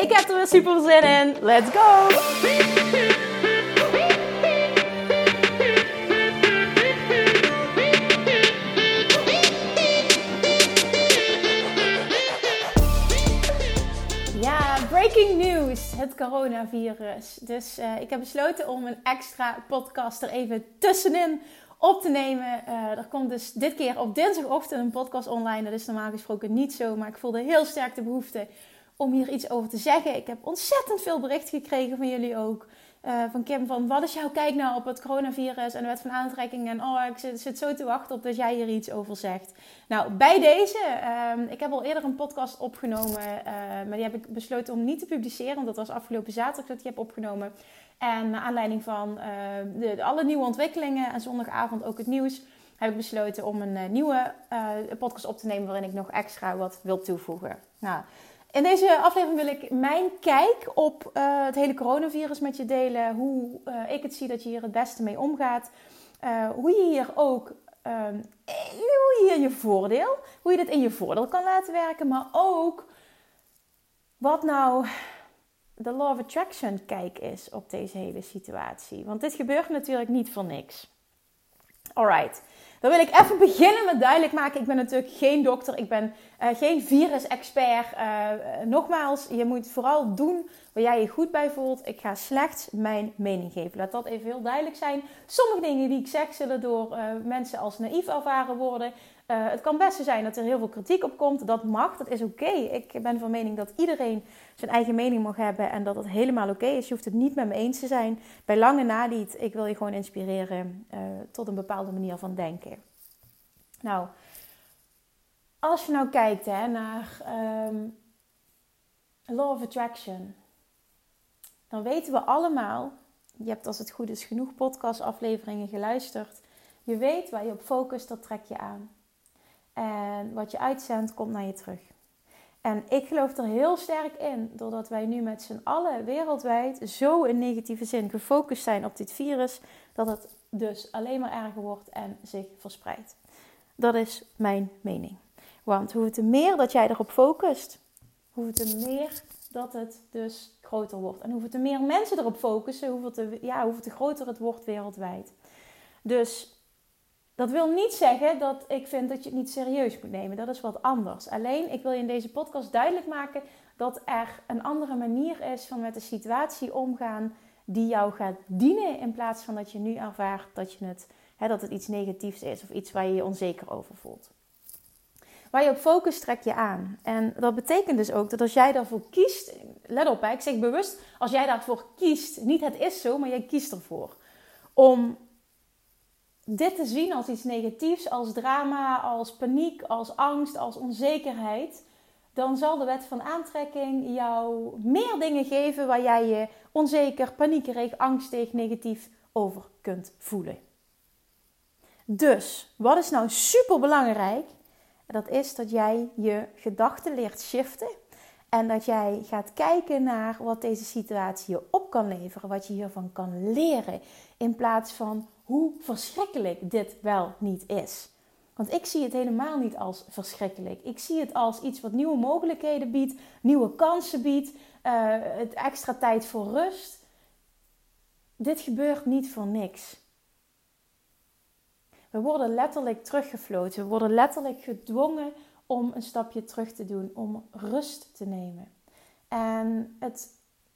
Ik heb er weer super zin in. Let's go! Ja, breaking news. Het coronavirus. Dus uh, ik heb besloten om een extra podcast er even tussenin op te nemen. Uh, er komt dus dit keer op dinsdagochtend een podcast online. Dat is normaal gesproken niet zo, maar ik voelde heel sterk de behoefte om hier iets over te zeggen. Ik heb ontzettend veel bericht gekregen van jullie ook. Uh, van Kim, van wat is jouw kijk nou op het coronavirus en de wet van aantrekking? En oh, ik zit, zit, zo te wachten op dat jij hier iets over zegt. Nou, bij deze, uh, ik heb al eerder een podcast opgenomen, uh, maar die heb ik besloten om niet te publiceren, want dat was afgelopen zaterdag dat ik heb opgenomen. En naar aanleiding van eh, de, alle nieuwe ontwikkelingen en zondagavond ook het nieuws, heb ik besloten om een nieuwe podcast op te nemen waarin ik nog extra wat wil toevoegen. Nou, in deze aflevering wil ik mijn kijk op uh, het hele coronavirus met je delen. Hoe uh, ik het zie dat je hier het beste mee omgaat. Uh, hoe je hier ook, ehm, hoe je hier je voordeel, hoe je dit in je voordeel kan laten werken. Maar ook wat nou de law of attraction kijk is op deze hele situatie. Want dit gebeurt natuurlijk niet voor niks. Alright. Dan wil ik even beginnen met duidelijk maken. Ik ben natuurlijk geen dokter. Ik ben uh, geen virus-expert. Uh, nogmaals, je moet vooral doen waar jij je goed bij voelt. Ik ga slechts mijn mening geven. Laat dat even heel duidelijk zijn. Sommige dingen die ik zeg zullen door uh, mensen als naïef ervaren worden. Het kan best zijn dat er heel veel kritiek op komt. Dat mag, dat is oké. Ik ben van mening dat iedereen zijn eigen mening mag hebben en dat het helemaal oké is. Je hoeft het niet met me eens te zijn. Bij lange na niet. Ik wil je gewoon inspireren tot een bepaalde manier van denken. Nou, als je nou kijkt hè, naar um, Law of Attraction, dan weten we allemaal, je hebt als het goed is genoeg podcastafleveringen geluisterd, je weet waar je op focust, dat trek je aan. En wat je uitzendt, komt naar je terug. En ik geloof er heel sterk in, doordat wij nu met z'n allen wereldwijd zo in negatieve zin gefocust zijn op dit virus, dat het dus alleen maar erger wordt en zich verspreidt. Dat is mijn mening. Want hoe te meer dat jij erop focust, hoe te meer dat het dus groter wordt. En hoe te meer mensen erop focussen, hoeveel te, ja, hoeveel te groter het wordt wereldwijd. Dus dat wil niet zeggen dat ik vind dat je het niet serieus moet nemen. Dat is wat anders. Alleen, ik wil je in deze podcast duidelijk maken dat er een andere manier is van met de situatie omgaan die jou gaat dienen in plaats van dat je nu ervaart dat je het dat het iets negatiefs is of iets waar je je onzeker over voelt. Waar je op focus trek je aan. En dat betekent dus ook dat als jij daarvoor kiest, let op, hè, ik zeg bewust, als jij daarvoor kiest, niet het is zo, maar jij kiest ervoor. Om dit te zien als iets negatiefs, als drama, als paniek, als angst, als onzekerheid, dan zal de wet van aantrekking jou meer dingen geven waar jij je onzeker, paniekerig, angstig, negatief over kunt voelen. Dus, wat is nou super belangrijk? Dat is dat jij je gedachten leert shiften. En dat jij gaat kijken naar wat deze situatie je op kan leveren. Wat je hiervan kan leren. In plaats van hoe verschrikkelijk dit wel niet is. Want ik zie het helemaal niet als verschrikkelijk. Ik zie het als iets wat nieuwe mogelijkheden biedt, nieuwe kansen biedt, uh, het extra tijd voor rust. Dit gebeurt niet voor niks. We worden letterlijk teruggefloten. We worden letterlijk gedwongen om een stapje terug te doen, om rust te nemen. En het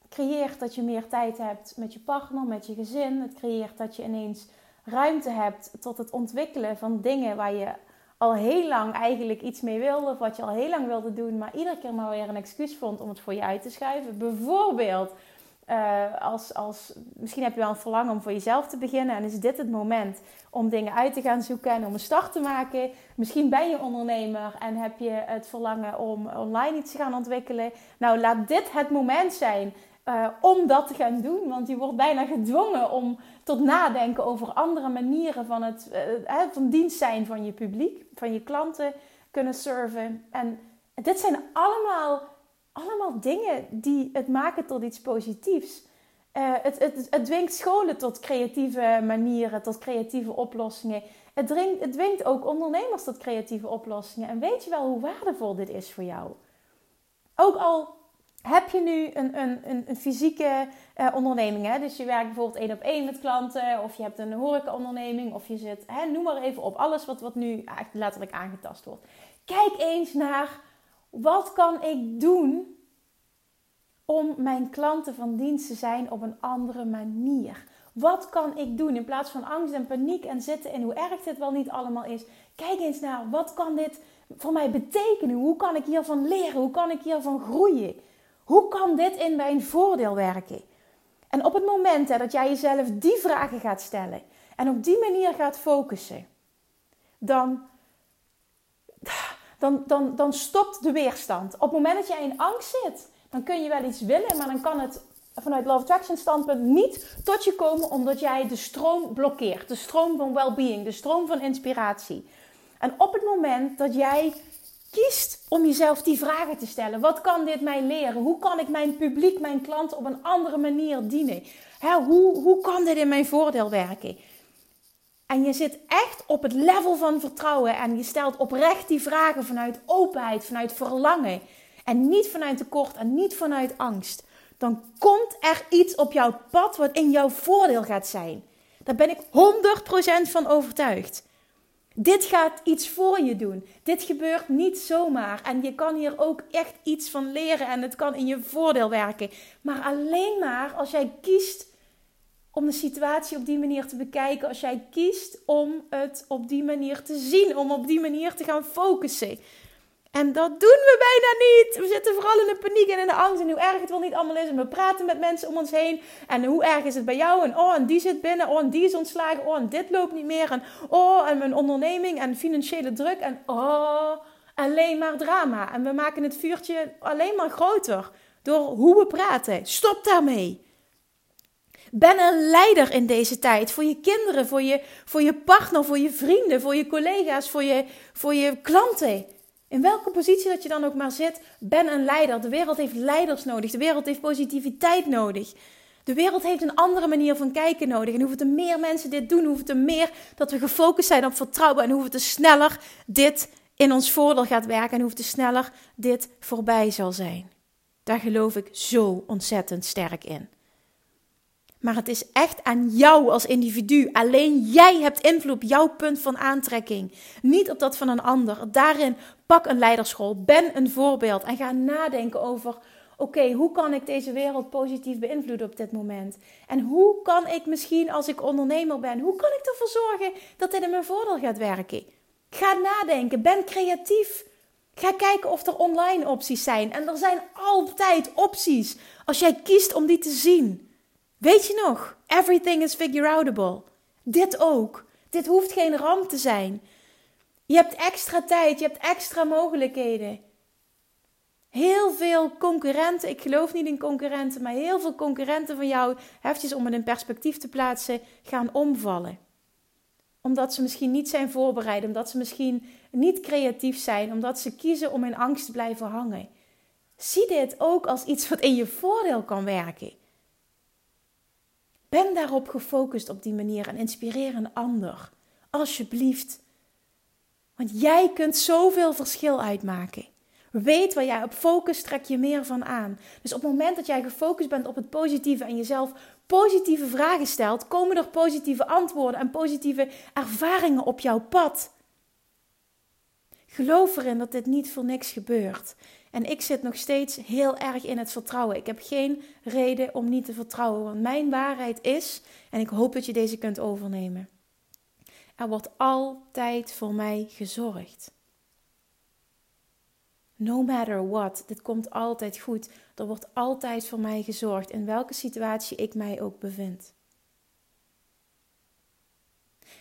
creëert dat je meer tijd hebt met je partner, met je gezin. Het creëert dat je ineens ruimte hebt tot het ontwikkelen van dingen waar je al heel lang eigenlijk iets mee wilde, of wat je al heel lang wilde doen, maar iedere keer maar weer een excuus vond om het voor je uit te schuiven. Bijvoorbeeld uh, als, als, misschien heb je wel een verlangen om voor jezelf te beginnen. En is dit het moment om dingen uit te gaan zoeken en om een start te maken. Misschien ben je ondernemer en heb je het verlangen om online iets te gaan ontwikkelen. Nou, laat dit het moment zijn uh, om dat te gaan doen. Want je wordt bijna gedwongen om tot nadenken over andere manieren van, het, uh, van dienst zijn van je publiek, van je klanten kunnen serven. En dit zijn allemaal allemaal dingen die het maken tot iets positiefs. Uh, het, het, dwingt scholen tot creatieve manieren, tot creatieve oplossingen. Het, dringt, het dwingt ook ondernemers tot creatieve oplossingen. En weet je wel hoe waardevol dit is voor jou? Ook al heb je nu een, een, een, fysieke uh, onderneming, hè? dus je werkt bijvoorbeeld één op één met klanten, of je hebt een horecaonderneming, of je zit, hè, noem maar even op, alles wat, wat nu letterlijk aangetast wordt. Kijk eens naar wat kan ik doen om mijn klanten van dienst te zijn op een andere manier? Wat kan ik doen in plaats van angst en paniek en zitten in hoe erg dit wel niet allemaal is? Kijk eens naar wat kan dit voor mij betekenen? Hoe kan ik hiervan leren? Hoe kan ik hiervan groeien? Hoe kan dit in mijn voordeel werken? En op het moment dat jij jezelf die vragen gaat stellen en op die manier gaat focussen, dan dan, dan, dan stopt de weerstand. Op het moment dat jij in angst zit, dan kun je wel iets willen, maar dan kan het vanuit Love Attraction standpunt niet tot je komen omdat jij de stroom blokkeert. De stroom van well-being, de stroom van inspiratie. En op het moment dat jij kiest om jezelf die vragen te stellen. Wat kan dit mij leren? Hoe kan ik mijn publiek, mijn klanten op een andere manier dienen? hoe, hoe kan dit in mijn voordeel werken? En je zit echt op het level van vertrouwen en je stelt oprecht die vragen vanuit openheid, vanuit verlangen. En niet vanuit tekort en niet vanuit angst. Dan komt er iets op jouw pad wat in jouw voordeel gaat zijn. Daar ben ik 100% van overtuigd. Dit gaat iets voor je doen. Dit gebeurt niet zomaar. En je kan hier ook echt iets van leren en het kan in je voordeel werken. Maar alleen maar als jij kiest om de situatie op die manier te bekijken. Als jij kiest om het op die manier te zien, om op die manier te gaan focussen. En dat doen we bijna niet. We zitten vooral in de paniek en in de angst en hoe erg het wel niet allemaal is. En we praten met mensen om ons heen. En hoe erg is het bij jou? En oh, en die zit binnen. Oh, en die is ontslagen. Oh, en dit loopt niet meer. En oh, en mijn onderneming en financiële druk. En oh, alleen maar drama. En we maken het vuurtje alleen maar groter door hoe we praten. Stop daarmee. Ben een leider in deze tijd. Voor je kinderen, voor je, voor je partner, voor je vrienden, voor je collega's, voor je, voor je klanten. In welke positie dat je dan ook maar zit, ben een leider. De wereld heeft leiders nodig. De wereld heeft positiviteit nodig. De wereld heeft een andere manier van kijken nodig. En hoeveel te meer mensen dit doen, hoeveel te meer dat we gefocust zijn op vertrouwen. En hoeveel te sneller dit in ons voordeel gaat werken. En hoeveel te sneller dit voorbij zal zijn. Daar geloof ik zo ontzettend sterk in. Maar het is echt aan jou als individu. Alleen jij hebt invloed op jouw punt van aantrekking. Niet op dat van een ander. Daarin pak een leiderschool. Ben een voorbeeld. En ga nadenken over: oké, hoe kan ik deze wereld positief beïnvloeden op dit moment? En hoe kan ik misschien als ik ondernemer ben, hoe kan ik ervoor zorgen dat dit in mijn voordeel gaat werken? Ga nadenken. Ben creatief. Ga kijken of er online opties zijn. En er zijn altijd opties als jij kiest om die te zien. Weet je nog? Everything is figure outable. Dit ook. Dit hoeft geen ramp te zijn. Je hebt extra tijd, je hebt extra mogelijkheden. Heel veel concurrenten, ik geloof niet in concurrenten, maar heel veel concurrenten van jou, eventjes om het in perspectief te plaatsen, gaan omvallen. Omdat ze misschien niet zijn voorbereid, omdat ze misschien niet creatief zijn, omdat ze kiezen om in angst te blijven hangen. Zie dit ook als iets wat in je voordeel kan werken. Ben daarop gefocust op die manier en inspireer een ander. Alsjeblieft. Want jij kunt zoveel verschil uitmaken. Weet waar jij op focus, trek je meer van aan. Dus op het moment dat jij gefocust bent op het positieve en jezelf positieve vragen stelt, komen er positieve antwoorden en positieve ervaringen op jouw pad. Geloof erin dat dit niet voor niks gebeurt. En ik zit nog steeds heel erg in het vertrouwen. Ik heb geen reden om niet te vertrouwen, want mijn waarheid is, en ik hoop dat je deze kunt overnemen. Er wordt altijd voor mij gezorgd. No matter what, dit komt altijd goed. Er wordt altijd voor mij gezorgd, in welke situatie ik mij ook bevind.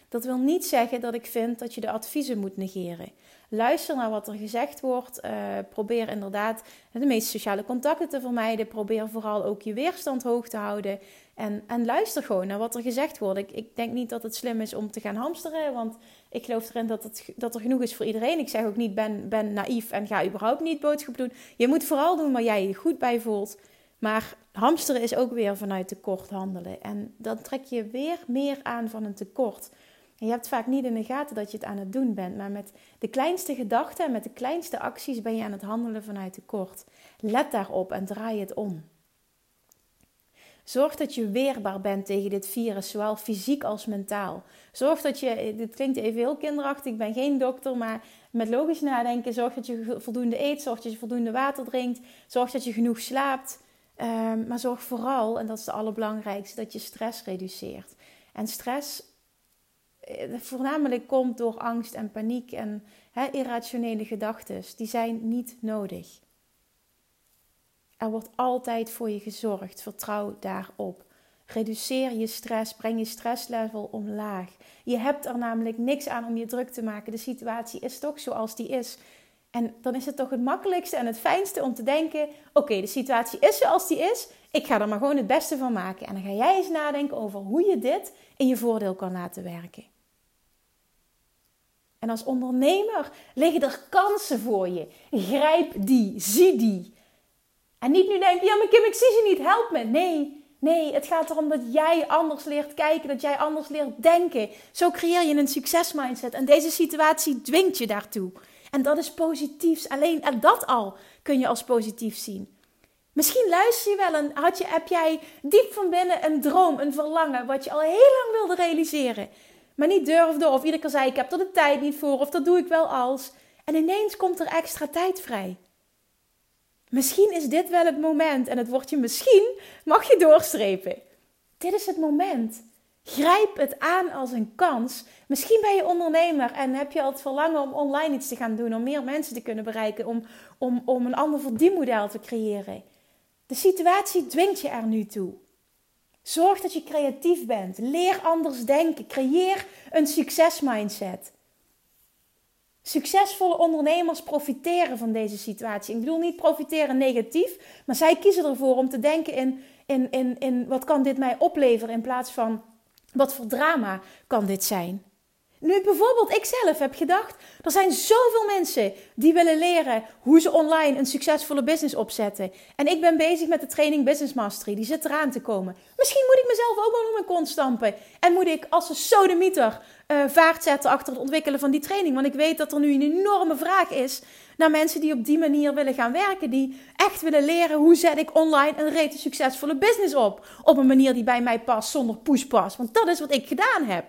Dat wil niet zeggen dat ik vind dat je de adviezen moet negeren. Luister naar wat er gezegd wordt. Uh, probeer inderdaad de meest sociale contacten te vermijden. Probeer vooral ook je weerstand hoog te houden. En, en luister gewoon naar wat er gezegd wordt. Ik, ik denk niet dat het slim is om te gaan hamsteren. Want ik geloof erin dat, het, dat er genoeg is voor iedereen. Ik zeg ook niet, ben, ben naïef en ga überhaupt niet boodschap doen. Je moet vooral doen waar jij je goed bij voelt. Maar hamsteren is ook weer vanuit tekort handelen. En dan trek je weer meer aan van een tekort. Je hebt vaak niet in de gaten dat je het aan het doen bent. Maar met de kleinste gedachten en met de kleinste acties ben je aan het handelen vanuit tekort. Let daarop en draai het om. Zorg dat je weerbaar bent tegen dit virus, zowel fysiek als mentaal. Zorg dat je, dit klinkt even heel kinderachtig, ik ben geen dokter, maar met logisch nadenken, zorg dat je voldoende eet, zorg dat je voldoende water drinkt, zorg dat je genoeg slaapt. Um, maar zorg vooral, en dat is het allerbelangrijkste, dat je stress reduceert. En stress voornamelijk komt door angst en paniek en irrationele gedachten. Die zijn niet nodig. Er wordt altijd voor je gezorgd. Vertrouw daarop. Reduceer je stress, breng je stresslevel omlaag. Je hebt er namelijk niks aan om je druk te maken. De situatie is toch zoals die is. En dan is het toch het makkelijkste en het fijnste om te denken: oké, de situatie is zoals die is. Ik ga er maar gewoon het beste van maken. En dan ga jij eens nadenken over hoe je dit in je voordeel kan laten werken. En als ondernemer liggen er kansen voor je. Grijp die, zie die. En niet nu denken, ja maar Kim, ik zie ze niet, help me. Nee, nee, het gaat erom dat jij anders leert kijken, dat jij anders leert denken. Zo creëer je een succesmindset. En deze situatie dwingt je daartoe. En dat is positiefs. Alleen en dat al kun je als positief zien. Misschien luister je wel en had je, heb jij diep van binnen een droom, een verlangen, wat je al heel lang wilde realiseren maar niet durfde of iedere keer zei ik heb er de tijd niet voor of dat doe ik wel als. En ineens komt er extra tijd vrij. Misschien is dit wel het moment en het woordje misschien mag je doorstrepen. Dit is het moment. Grijp het aan als een kans. Misschien ben je ondernemer en heb je al het verlangen om online iets te gaan doen, om meer mensen te kunnen bereiken, om, om, om een ander verdienmodel te creëren. De situatie dwingt je er nu toe. Zorg dat je creatief bent. Leer anders denken. Creëer een succesmindset. Succesvolle ondernemers profiteren van deze situatie. Ik bedoel niet profiteren negatief, maar zij kiezen ervoor om te denken in, in, in, in wat kan dit mij opleveren in plaats van wat voor drama kan dit zijn. Nu bijvoorbeeld ik zelf heb gedacht, er zijn zoveel mensen die willen leren hoe ze online een succesvolle business opzetten. En ik ben bezig met de training Business Mastery, die zit eraan te komen. Misschien moet ik mezelf ook wel op mijn kont stampen. En moet ik als een sodemieter uh, vaart zetten achter het ontwikkelen van die training. Want ik weet dat er nu een enorme vraag is naar mensen die op die manier willen gaan werken. Die echt willen leren hoe zet ik online een rete succesvolle business op. Op een manier die bij mij past zonder pushpas. Want dat is wat ik gedaan heb.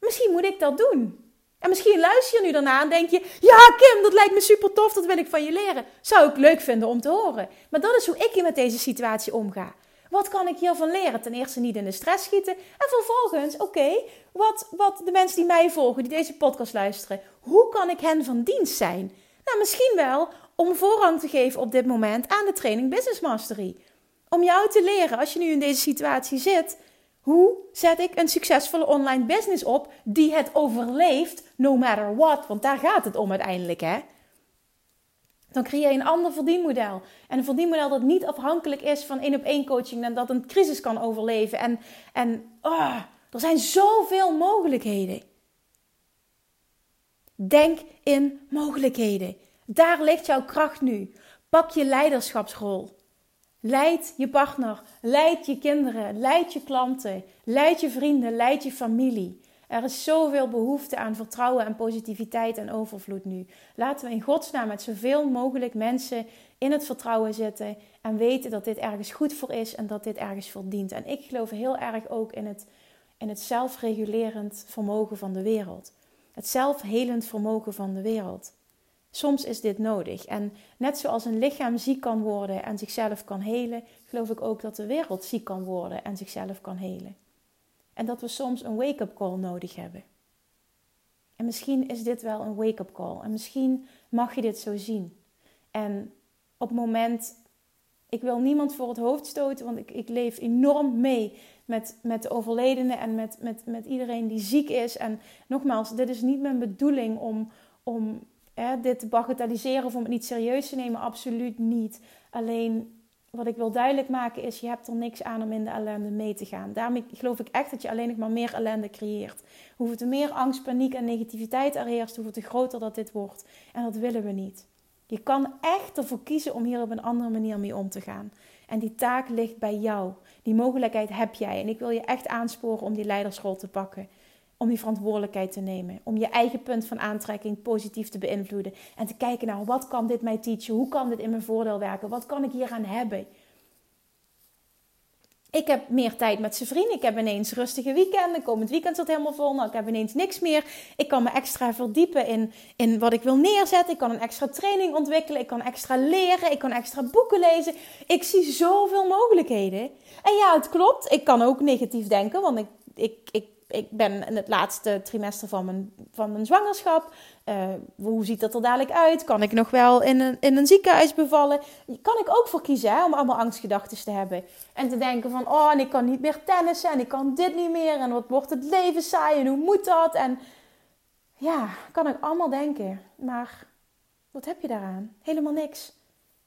Misschien moet ik dat doen. En misschien luister je nu daarna en denk je: Ja, Kim, dat lijkt me super tof, dat wil ik van je leren. Zou ik leuk vinden om te horen. Maar dat is hoe ik hier met deze situatie omga. Wat kan ik hiervan leren? Ten eerste niet in de stress schieten. En vervolgens, oké, wat, wat de mensen die mij volgen, die deze podcast luisteren, hoe kan ik hen van dienst zijn? Nou, misschien wel om voorrang te geven op dit moment aan de training Business Mastery. Om jou te leren, als je nu in deze situatie zit, hoe zet ik een succesvolle online business op die het overleeft, no matter what? Want daar gaat het om uiteindelijk, hè? Dan creëer je een ander verdienmodel. En een verdienmodel dat niet afhankelijk is van één op één coaching en dat een crisis kan overleven. En, en oh, er zijn zoveel mogelijkheden. Denk in mogelijkheden. Daar ligt jouw kracht nu. Pak je leiderschapsrol. Leid je partner, leid je kinderen, leid je klanten, leid je vrienden, leid je familie. Er is zoveel behoefte aan vertrouwen en positiviteit en overvloed nu. Laten we in godsnaam met zoveel mogelijk mensen in het vertrouwen zitten en weten dat dit ergens goed voor is en dat dit ergens verdient. En ik geloof heel erg ook in het, in het zelfregulerend vermogen van de wereld. Het zelfhelend vermogen van de wereld. Soms is dit nodig. En net zoals een lichaam ziek kan worden en zichzelf kan helen, geloof ik ook dat de wereld ziek kan worden en zichzelf kan helen. En dat we soms een wake-up call nodig hebben. En misschien is dit wel een wake-up call. En misschien mag je dit zo zien. En op het moment, ik wil niemand voor het hoofd stoten, want ik, ik leef enorm mee met, met de overledenen en met, met, met iedereen die ziek is. En nogmaals, dit is niet mijn bedoeling om, om hè, dit te bagatelliseren of om het niet serieus te nemen. Absoluut niet. Alleen wat ik wil duidelijk maken is, je hebt er niks aan om in de ellende mee te gaan. Daarmee geloof ik echt dat je alleen nog maar meer ellende creëert. Hoeveel meer angst, paniek en negativiteit er heerst, hoeveel te groter dat dit wordt. En dat willen we niet. Je kan echt ervoor kiezen om hier op een andere manier mee om te gaan. En die taak ligt bij jou. Die mogelijkheid heb jij. En ik wil je echt aansporen om die leidersrol te pakken. Om die verantwoordelijkheid te nemen. Om je eigen punt van aantrekking positief te beïnvloeden. En te kijken naar wat kan dit mij teachen? Hoe kan dit in mijn voordeel werken? Wat kan ik hier aan hebben? Ik heb meer tijd met zijn vrienden. Ik heb ineens rustige weekenden. Komend weekend zit helemaal vol. Nou, ik heb ineens niks meer. Ik kan me extra verdiepen in, in wat ik wil neerzetten. Ik kan een extra training ontwikkelen. Ik kan extra leren. Ik kan extra boeken lezen. Ik zie zoveel mogelijkheden. En ja, het klopt. Ik kan ook negatief denken. Want ik, ik, ik ik ben in het laatste trimester van mijn, van mijn zwangerschap. Uh, hoe ziet dat er dadelijk uit? Kan ik nog wel in een, in een ziekenhuis bevallen? Kan ik ook voor kiezen om allemaal angstgedachten te hebben. En te denken van, oh, en ik kan niet meer tennissen en ik kan dit niet meer. En wat wordt het leven saai en hoe moet dat? En ja, kan ik allemaal denken. Maar wat heb je daaraan? Helemaal niks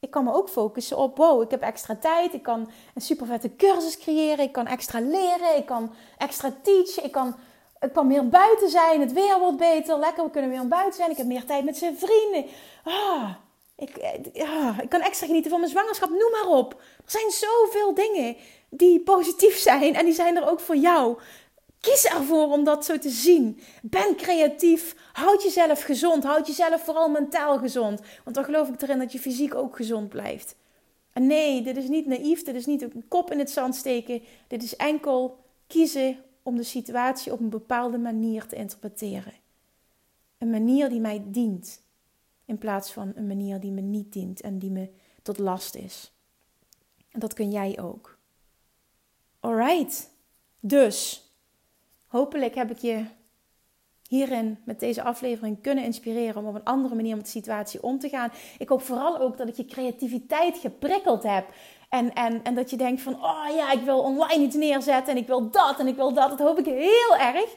ik kan me ook focussen op, wow, ik heb extra tijd. Ik kan een super vette cursus creëren. Ik kan extra leren. Ik kan extra teachen. Ik kan, ik kan meer buiten zijn. Het weer wordt beter. Lekker, we kunnen weer buiten zijn. Ik heb meer tijd met zijn vrienden. Ah, ik, ah, ik kan extra genieten van mijn zwangerschap. Noem maar op. Er zijn zoveel dingen die positief zijn. En die zijn er ook voor jou. Kies ervoor om dat zo te zien. Ben creatief. Houd jezelf gezond. Houd jezelf vooral mentaal gezond. Want dan geloof ik erin dat je fysiek ook gezond blijft. En nee, dit is niet naïef. Dit is niet een kop in het zand steken. Dit is enkel kiezen om de situatie op een bepaalde manier te interpreteren. Een manier die mij dient. In plaats van een manier die me niet dient en die me tot last is. En dat kun jij ook. Alright. Dus Hopelijk heb ik je hierin met deze aflevering kunnen inspireren om op een andere manier met de situatie om te gaan. Ik hoop vooral ook dat ik je creativiteit geprikkeld heb. En, en, en dat je denkt van, oh ja, ik wil online iets neerzetten en ik wil dat en ik wil dat. Dat hoop ik heel erg.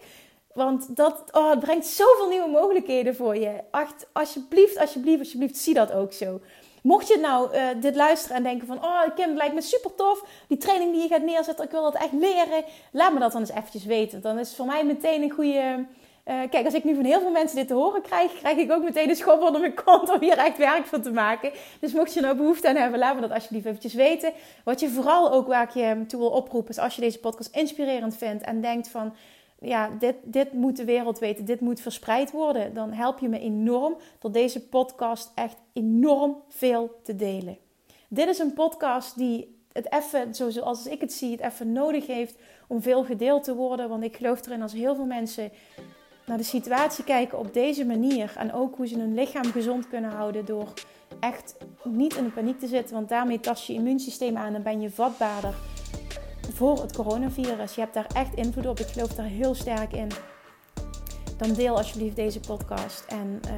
Want dat oh, het brengt zoveel nieuwe mogelijkheden voor je. Echt, alsjeblieft, alsjeblieft, alsjeblieft, zie dat ook zo. Mocht je nou uh, dit luisteren en denken van... Oh, Kim, het lijkt me super tof. Die training die je gaat neerzetten, ik wil dat echt leren. Laat me dat dan eens eventjes weten. Dan is voor mij meteen een goede... Uh, kijk, als ik nu van heel veel mensen dit te horen krijg... krijg ik ook meteen een schop onder mijn kont om hier echt werk van te maken. Dus mocht je nou behoefte aan hebben, laat me dat alsjeblieft eventjes weten. Wat je vooral ook waar ik je toe wil oproepen... is als je deze podcast inspirerend vindt en denkt van ja, dit, dit moet de wereld weten, dit moet verspreid worden, dan help je me enorm door deze podcast echt enorm veel te delen. Dit is een podcast die het even, zoals ik het zie, het even nodig heeft om veel gedeeld te worden. Want ik geloof erin als heel veel mensen naar de situatie kijken op deze manier. En ook hoe ze hun lichaam gezond kunnen houden door echt niet in de paniek te zitten. Want daarmee tast je immuunsysteem aan en ben je vatbaarder voor het coronavirus. Je hebt daar echt invloed op. Ik geloof daar heel sterk in. Dan deel alsjeblieft deze podcast. En uh,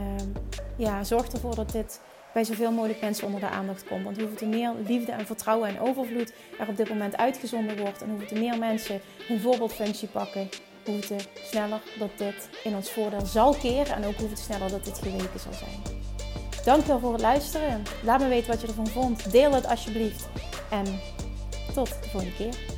ja, zorg ervoor dat dit bij zoveel mogelijk mensen onder de aandacht komt. Want hoeveel te meer liefde en vertrouwen en overvloed er op dit moment uitgezonden wordt. En hoeveel meer mensen hun voorbeeldfunctie pakken. Hoeveel te sneller dat dit in ons voordeel zal keren. En ook hoeveel te sneller dat dit geweken zal zijn. Dankjewel voor het luisteren. Laat me weten wat je ervan vond. Deel het alsjeblieft. En tot de volgende keer.